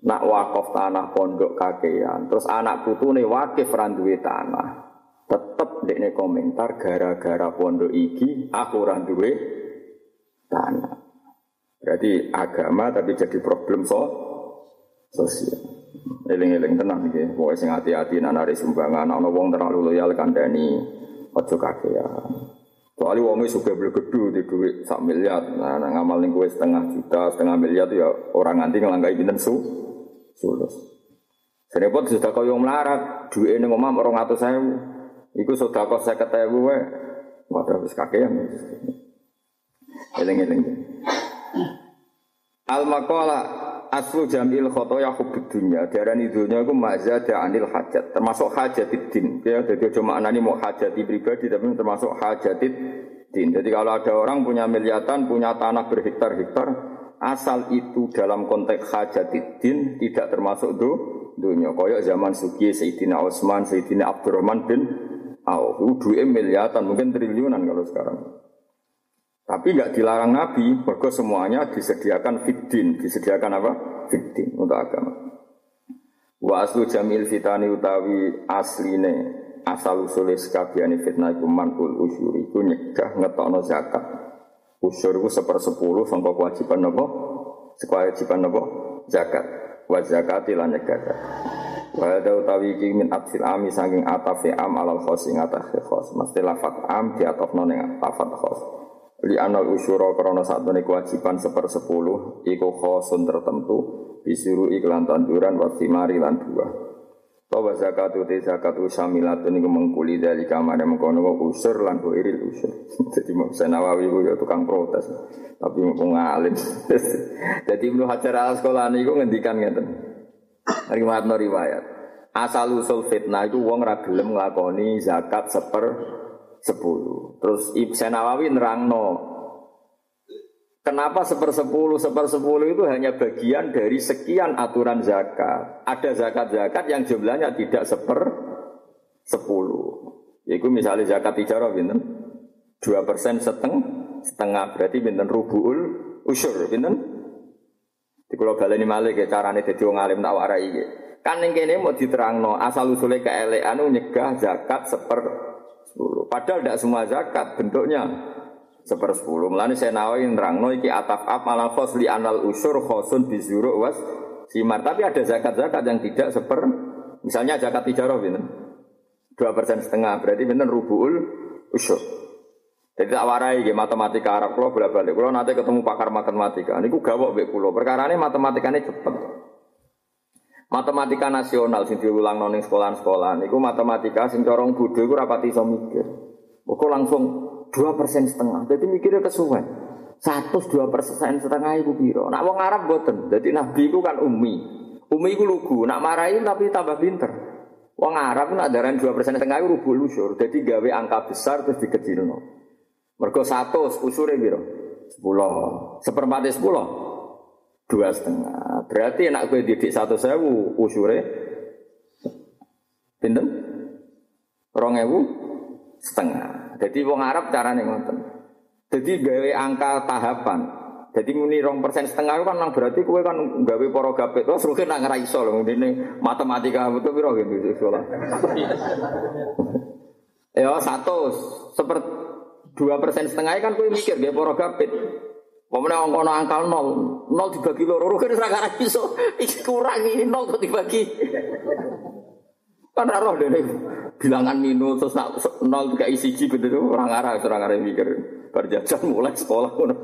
Nak wakaf tanah pondok kakean, terus anak putu nih wakif randuwe tanah. Tetep dekne komentar gara-gara pondok iki aku randuwe tanah. Berarti agama tapi jadi problem so sosial. Eling-eling tenang gitu. Pokoknya sing hati-hati nanari sumbangan. Ana wong terlalu loyal kandani ojo kakean. Soalnya wongnya suka bergedu di duit sak miliar. Nah, ngamal nih gue setengah juta, setengah miliar ya orang nganti ngelangkai bintang su, sulus. Serepot sudah kau yang melarat, duit ini ngomong orang atau saya, Iku sudah kau saya ketahui, waduh habis kakean. Eling-eling. Al makola aslu jamil khotoya hubud dunya. Darani dunya iku mazada anil hajat. Termasuk hajatid din. Ya, jadi aja maknani mau hajati pribadi tapi termasuk hajatid din. Jadi kalau ada orang punya miliatan, punya tanah berhektar-hektar, asal itu dalam konteks hajatid din tidak termasuk do dunia. Koyok zaman Suki, Sayyidina Utsman, Sayyidina Abdurrahman bin Auf. Duit miliatan, mungkin triliunan kalau sekarang. Tapi nggak dilarang Nabi, mergo semuanya disediakan fitin, disediakan apa? Fitin untuk agama. Wa aslu jamil fitani utawi asline asal usule sekabiane fitnah iku manul usyur iku nyegah ngetokno zakat. Usyur iku sepersepuluh sangka kewajiban apa? Kewajiban apa? Zakat. Wa zakati lan nyegah. Wa ada utawi iki min ami saking atafi am alal khos ing khos. Mesti lafat am di atafno ning lafat khos. Li anal usyura krana satune kewajiban sepersepuluh iku khosun tertentu disuruh iklan tanduran wa thimari lan buah. Tawa zakatu te zakatu samilatun iku mengkuli dari kamar mengkono usur lan iril usur. Jadi mau Nawawi ku ya tukang protes. Tapi mau ngalim. Jadi Ibnu Hajar al Asqalani iku ngendikan ngeten. Riwayat riwayat. Asal usul fitnah itu wong ra gelem nglakoni zakat seper sepuluh. Terus Ibn Nawawi nerangno Kenapa sepersepuluh, sepersepuluh itu hanya bagian dari sekian aturan zakat. Ada zakat-zakat yang jumlahnya tidak seper sepuluh. Yaitu misalnya zakat ijarah binten dua persen seteng setengah berarti binten rubuul usur binten. Di kalau baleni malik ya carane jadi wong alim tak warai Kan yang kene mau diterangno asal usulnya keelean nyegah zakat seper sepuluh. Padahal tidak semua zakat bentuknya sepersepuluh. Melani saya nawain terang iki ataf ap malah khos li anal usur khosun bizuru was simar. Tapi ada zakat-zakat yang tidak seper. Misalnya zakat tijarah ini dua persen setengah berarti bener rubuul usur. Jadi tak warai ya matematika Arab kalau bolak balik. Kalau nanti ketemu pakar matematika, ini gue gawok bek pulau. Perkara ini matematikanya cepet. Matematika nasional sing diulang noning sekolah-sekolah niku matematika sing corong bodho iku rapati iso mikir. Kok langsung dua persen setengah. Jadi mikirnya kesuwen. Satu dua persen setengah itu biro. Nak wong Arab boten. Jadi Nabi itu kan umi. Umi itu lugu. Nak marahin tapi tambah pinter. Wong Arab nak daran dua persen setengah itu rubuh lusur. Jadi gawe angka besar terus dikecilno. Mergo satu usure biro. Sepuluh. Seperempat sepuluh dua setengah. Berarti enak gue didik satu sewu usure pinten rong ewu setengah. Jadi wong Arab carane ngoten. Jadi gawe angka tahapan. Jadi muni rong persen setengah itu kan nang berarti kue kan gawe poro gapet. Terus mungkin nang raiso loh. Ini matematika betul biro gitu sekolah. ya satu seperti dua persen setengah kan kue mikir gawe poro gapet. Pemene wong kono angkal nol, nol dibagi loro, kan karek iso. Iki kurang ini nol kok dibagi. Kan roh dene bilangan minus terus nak nol tiga isi ji betul orang arah orang arah mikir berjajan mulai sekolah ngono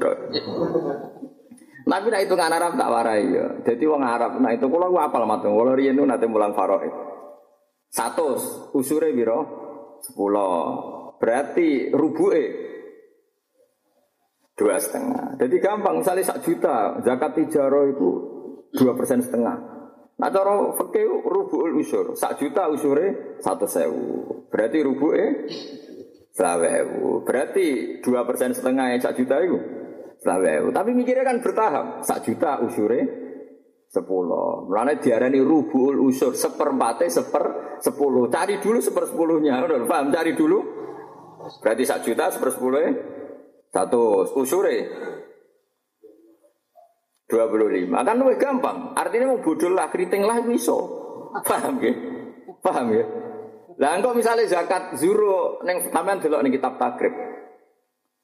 Tapi nak itu nggak Arab tak warai ya. Jadi wong Arab, nah itu kalau gua apal matung, kalau riyen nanti mulang faroe. Satu, usure biro, sepuluh. Berarti rubuke dua setengah. Jadi gampang, misalnya sak juta, zakat tijaro itu dua persen setengah. Nah cara fakih rubuul usur, sak juta usure satu sewu. Berarti rubuke selawewu. Berarti dua persen setengah sak juta itu selawewu. Tapi mikirnya kan bertahap, sak juta usure sepuluh. Mulanya diarani rubuul usur seperempatnya seper sepuluh. Cari dulu seper sepuluhnya, udah paham? Cari dulu. Berarti sak juta seper sepuluhnya satu usure 25 kan lebih gampang. Artinya mau bodol lah keriting lah iso. Paham ya? Paham ya? Lah engkau misalnya zakat zuro neng sampean delok ning kitab takrib.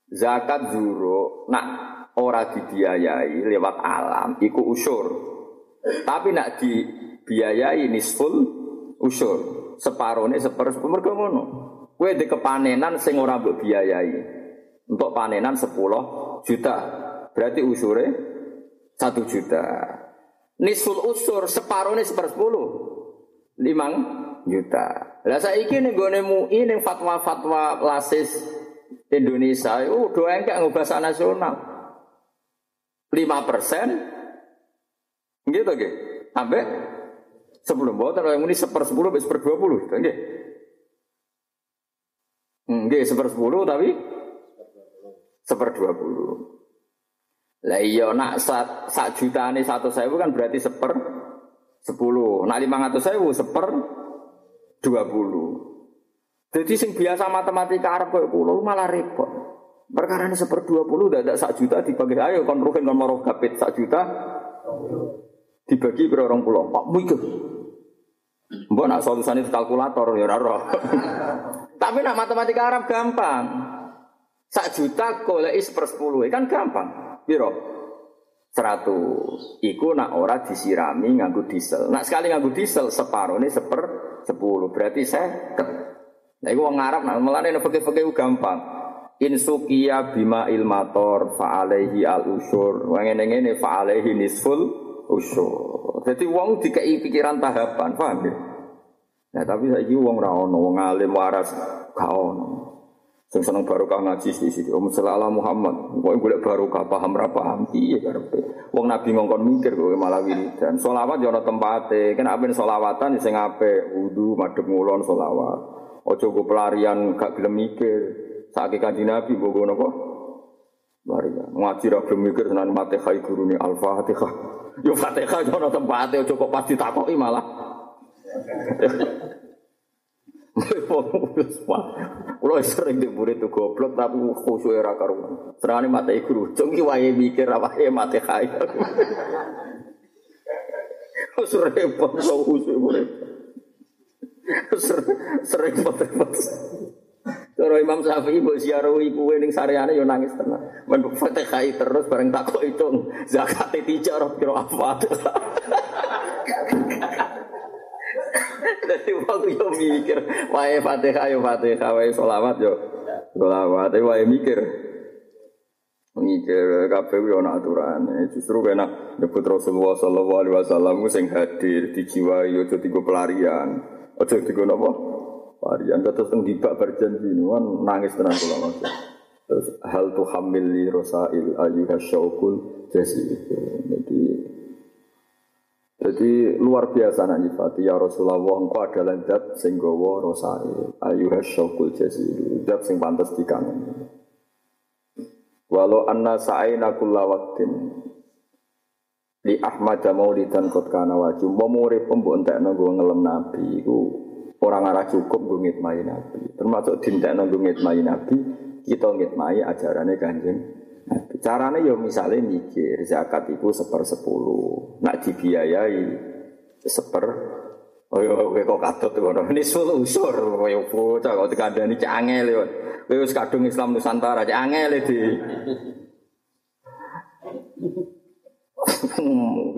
Zakat zuro nak ora dibiayai lewat alam iku usur. Tapi nak dibiayai nisful usur. Separone seper mergo ngono. Kowe di kepanenan sing ora mbok biayai. Untuk panenan 10 juta. Berarti usure 1 juta. Nisful usur separuhnya seper 10. 5 juta. Lah saiki ning gone MUI ning fatwa-fatwa lasis Indonesia itu doa enggak bahasa nasional. 5 persen Gitu nggih. Ambek sebelum mboten yang ini seper sepuluh seper dua puluh, nggih. Nggih seper sepuluh tapi seper dua puluh. Lah iya nak sak, sak juta ini satu sewu kan berarti seper sepuluh. Nak lima ratus sewu seper dua puluh. Jadi sing biasa matematika Arab kayak pulau malah repot. Perkara ini seper dua puluh, udah ada sak juta dibagi ayo kon ruhin kon moroh kapit sak juta dibagi per orang pulau. Pak mikir. Mbok nak solusinya kalkulator ya raro. Tapi nak matematika Arab gampang. Sak juta golek per sepuluh kan gampang. Biro? Seratus. Iku nak ora disirami nganggu diesel. Nak sekali nganggu diesel separuh ini seper sepuluh. Berarti saya Nah, itu orang Arab, nah, melane fakir-fakir gampang. Insukia bima ilmator fa'alehi al usur. Wong ngene ngene fa'alehi nisful usur. Jadi wong dikai pikiran tahapan, paham ya? Nah, tapi saiki wong ra ono, wong alim waras gak ono. Sing seneng barokah ngaji di sini. Om selala Muhammad. Kok golek barokah paham ra paham piye karepe. Wong Nabi ngongkon mikir kok malah wiridan. Selawat yo ana tempate. Kan apen selawatan sing apik, wudu, madhep ngulon selawat. Ojo gue pelarian gak gelem mikir. Saiki kanjeng Nabi mbok ngono kok. Pelarian. Ngaji ra gelem mikir senan Fatihah gurune Al-Fatihah. Yo Fatihah ono tempate ojo kok pas ditakoki malah. Kulo sering di murid tuh goblok tapi khusyuk era karuan. Serane mate guru, cung wae mikir wae mate kaya. Wis repot kok khusyuk murid sering repot-repot. Cara Imam Syafi'i mbok ziarahi kuwe ning sareane yo nangis tenan. Men Fatihah terus bareng takok itu zakat tijarah kira apa. Jadi waktu yo mikir, wae Fatihah yo Fatihah, wae sholawat yo sholawat, wae mikir. Mikir kabeh yo ana aturane. Justru kena nyebut Rasulullah sallallahu alaihi wasallam sing hadir dijiwai yo dadi pelarian. Ojo digo napa? Varian terus teng dibak berjanji kan nangis tenan kula Mas. Terus hal tu hamil li rosail ayyuha syaukul jasi. Jadi jadi luar biasa nak nyifati. Ya Rasulullah engkau adalah zat sing gawa rosail ayyuha syaukul jasi. Zat sing pantes dikangen. Walau anna sa'aina kulla waktin. Li Ahmad maulidan kot kana waju. Mau urip mbok entekno nggo ngelem nabi. Iku orang arah cukup nggo ngitmai nabi. Termasuk dintekno nggo ngitmai nabi kita ngitmai ajarannya kanjeng carane yo misalnya mikir zakat itu seper sepuluh nak dibiayai seper Oh iya, kowe kok katut ngono. Nisul usur kowe bocah kok dikandani cek angel yo. Kowe wis kadung Islam Nusantara cek angel di.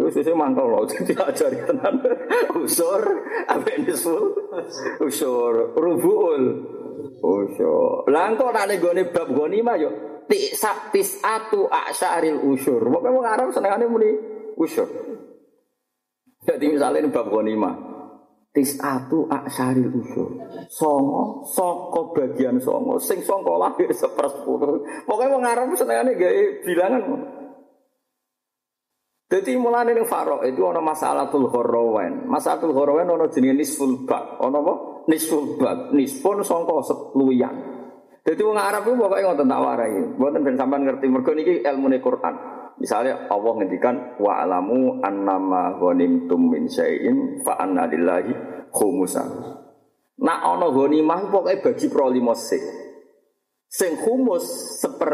Wis sing mangkel lho diajari tenan. Usur ambek nisul. Usur rubuul. Usur. Lah engko nek bab mah yo tisak tisatu asyaril usur. Pokoke wong Arab senengane muni usur. Jadi misalnya ini bab mah tisatu asyaril usur. Songo, soko bagian songo, sing songo lahir sepersepuluh. Pokoknya wong Arab senengane gawe bilangan. Jadi mulane ning Farok itu ana masalatul gharawain. Masalatul gharawain ana jenenge nisful bab. Ana apa? Nisful bab. Nisfun sangka seluyan. Jadi wong Arab itu pokoke ngoten tak warai. Mboten ben sampean ngerti mergo niki ilmune Quran. Misalnya Allah ngendikan wa alamu annama ghanimtum min syai'in fa anna lillahi khumusan. Nak ana ghanimah pokoke bagi pro limo sik. Sing khumus seper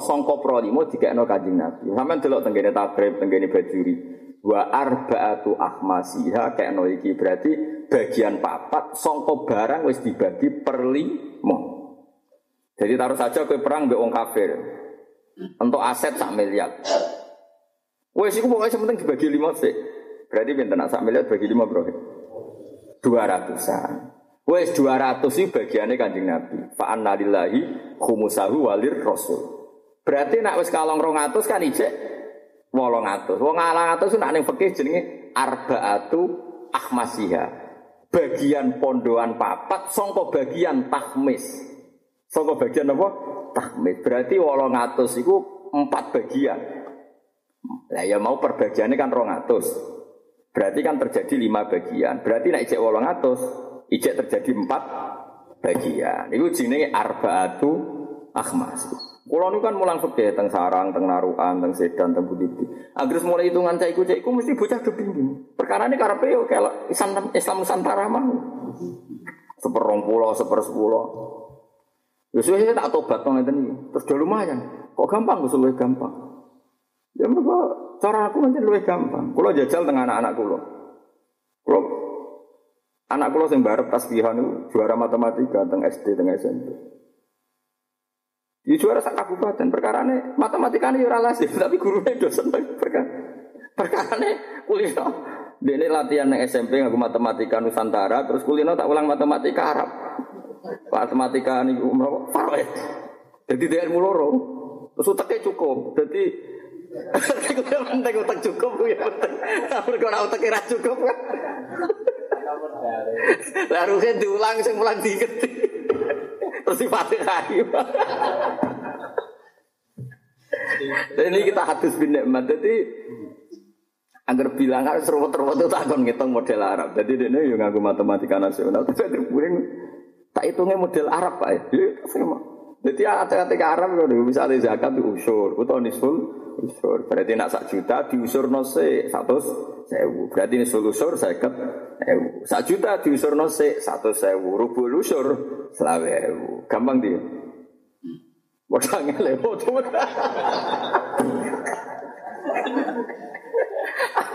songko pro lima no kanjeng Nabi. Sampeyan delok tenggene takrib, tenggene bajuri. Wa arbaatu ahmasiha no iki berarti bagian papat songko barang wis dibagi per lima. Jadi taruh saja ke perang mbek wong kafir. Untuk aset sak miliar. Wes iku pokoke sementing dibagi lima sih. Berarti pinten sak miliar bagi lima bro. Dua ratusan. Wes 200 itu bagiannya kanjeng Nabi. Fa anna lillahi khumusahu walir rasul. Berarti nak wis kalong 200 kan ijek 800. Wong 800 nak ning fikih jenenge arbaatu ahmasiha. Bagian pondoan papat songko bagian tahmis. Songko bagian apa? Tahmis. Berarti 800 itu empat bagian. Lah ya mau perbagiannya kan rongatus. Berarti kan terjadi lima bagian. Berarti naik ijek wolongatus, ijek terjadi empat bagian. Itu jenenge arbaatu akhmas. Kulo kan mulang fikih teng sarang, teng narukan, teng sedan, teng budi. Agar mulai hitungan caiku caiku mesti bocah kepingin. Perkara ini karepe yo Islam Islam Nusantara mah. Seperong pulau, seper sepuluh. Ya sudah tak tobat to ngeten iki. Terus udah lumayan. Kok gampang Gus luwih gampang. Ya mergo cara aku pancen luwih gampang. Kulo jajal tengah anak-anak kulo. Kulo anak kulo sing barep tasbihan itu juara matematika teng SD teng SMP. Di juara sak kabupaten perkara ini matematika ini ora lazim tapi gurunya dosen perkara perkara ini kulino ini latihan yang SMP ngaku matematika Nusantara terus kulino tak ulang matematika Arab matematika ini umroh Faroe jadi dia ilmu loro terus utaknya cukup jadi penting utak cukup ya penting tapi kalau utak kira cukup lalu kan diulang sing ulang dikit Terus Fatihah. Dan ini kita hadis bin nikmat. Jadi agar bilang kan serwet-serwet itu takon ngitung model Arab. Jadi ini yang ngaku matematika nasional. Tapi agar puring tak hitungnya model Arab pak. Ya, jadi ada ketika Arab bisa ada zakat itu usur, atau nisful usur. Berarti nak sak juta diusur nose satu sewu. Berarti nisful usur seket ewu. Sak juta diusur nose satu sewu. Rubul usur selawe ewu. Gampang dia. Bodangnya lewat.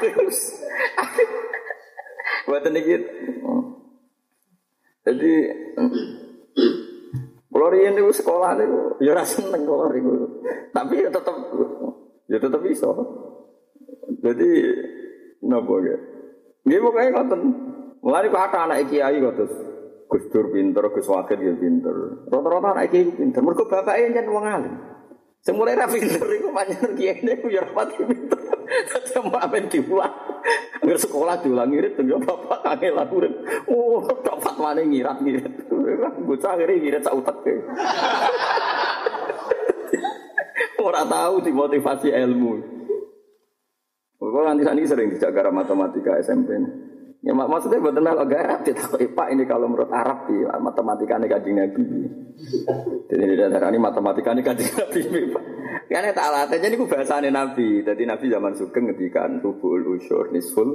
Terus, buat ini Jadi, kalau riyen itu sekolah itu, ya rasa seneng kalau itu. Tapi ya tetap, ya tetap bisa. Jadi, nopo ya. Nggih pokoke ngoten. Mulane kok anak kiai kok terus Gus Dur pinter, Gus Wakil ya pinter. Rata-rata anak iki pinter. Mergo bapake yen wong alim. Sing mulai ra pinter iku pancen kiyene ku ya rapati pinter. Dadi amen diulang. Angger sekolah diulang ngirit yo bapak kangen urip. Oh, tok fatwane ngirat ngirit. Bocah akhirnya ngirit sak utek. Ora tahu dimotivasi ilmu. Kalau nanti sering dijaga matematika SMP. Ya mak maksudnya buat melok garap tidak Pak ini kalau menurut Arab ya matematika ini kajian Nabi. Jadi di daerah ini matematika ini kajian Nabi. Karena tak alat aja ini bahasanya Nabi. Jadi Nabi zaman sugeng ngedikan rubul usur nisful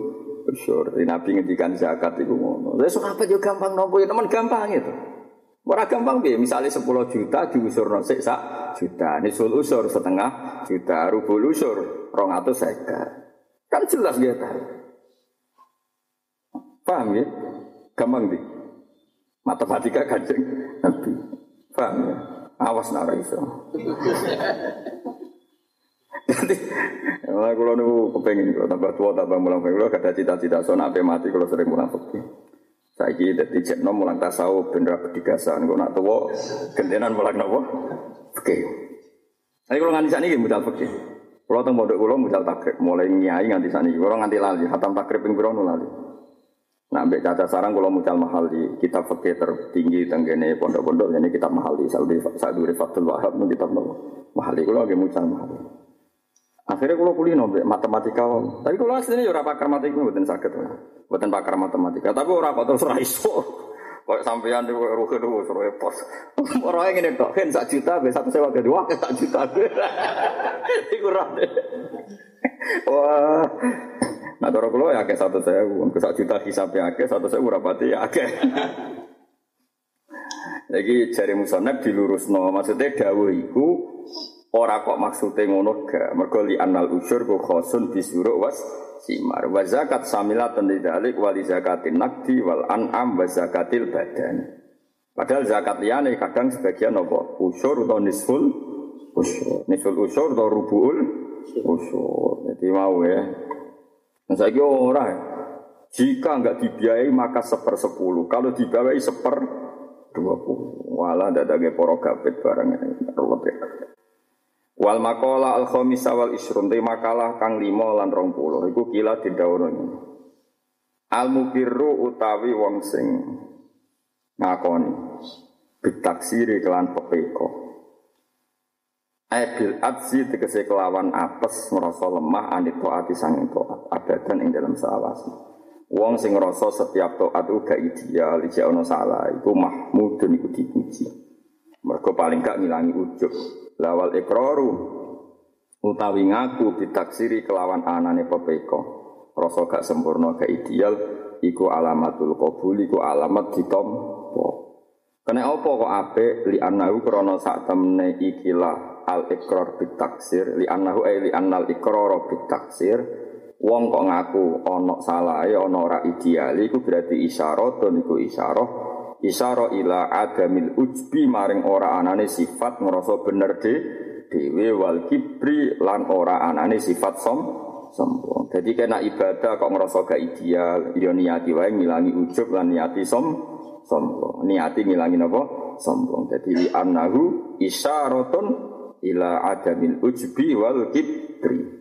usur. Jadi Nabi ngedikan zakat itu ngono. Lalu apa juga gampang nopo ya teman gampang itu. Ora gampang bi, misalnya 10 juta diusur nosik sak juta, nisful usur setengah juta, rubul usur rong atau Kan jelas tahu. Paham ya? Gampang di. Matematika kanjeng Nabi. Paham ya? Awas nara iso. Jadi, kalau nunggu kepengen kalau tambah tua tambah mulang kalau ada cita-cita so nape mati kalau sering mulang fakir. Saya kira jadi cekno mulang tasawuf bener bedigasan kalau nak tua gentenan mulang nopo. Oke. Tapi kalau nganti sani modal fakir. Kalau teng modal kalau modal takrib mulai nyai nganti sani. Kalau nganti lali hatam takrib yang berapa lali. Nah, ambek caca sarang kalau mucal mahal di kitab fakir tertinggi tenggene pondok-pondok ini kitab mahal di Saudi Saudi Fatul Wahab nu kitab mahal di kalau lagi mucal mahal. Akhirnya kalau kulino matematika, tapi kalau aslinya ya pakar matematika bukan sakit, bukan pakar matematika, tapi orang kok terus raiso. Kok sampean di ruhe dulu suruh repot. Orang yang ini kan satu juta, be satu sewa kedua, ke satu juta. Iku Wah, Nah, cara kulo ya saya, ke satu juta hisapnya akeh, satu saya rapati ya akeh. Jadi jari musonab dilurusno, maksudnya dawuh iku ora kok maksudnya ngono ga. Mergo li anal usur ku khosun was simar. Wa zakat samilatan lidalik wali zakatin nakdi wal an'am wa zakatil badan. Padahal zakat liyane kadang sebagian apa? Usur atau nisful usur. Nisful usur atau rubuul usur. Jadi mau ya. Nah, saya kira orang jika nggak dibiayai maka seper sepuluh. Kalau dibiayai seper dua puluh. Walah dadangnya poro gabet barang ini. Wal makola al khomisa wal isrun. Makalah kang limo lan rong puluh. Iku kila ini. Al mukiru utawi wong sing ngakoni. Bitaksiri kelan pepeko. Ebil adzi tegese kelawan apes ngerasa lemah anit to'ati sanging to'at abadan ing dalam selawasi. Wong sing ngerasa setiap to'at uga ideal, ijek ono salah, iku mahmudun iku dipuji. Mereka paling gak ngilangi ujub. Lawal ikraru utawi ngaku ditaksiri kelawan anane pepeko. Rasa gak sempurna gak ideal iku alamatul qabul iku alamat ditompo. Kena apa kok apik li anahu krana sak temne ikilah al ikrar bit taksir li annahu ay li annal ikrar bit taksir wong kok ngaku ana salahe ana ora ideal iku berarti isyarah niku isyarah isyarah ila adamil ujbi maring ora anane sifat ngrasa bener de dhewe wal kibri lan ora anane sifat som sombong. Jadi kena ibadah kok ngerasa gak ideal, ya niati wae ngilangi ujub lan niati som sombong. Niati ngilangi napa? Sombong. Jadi li annahu isyaratun ila adamil ujbi wal kibri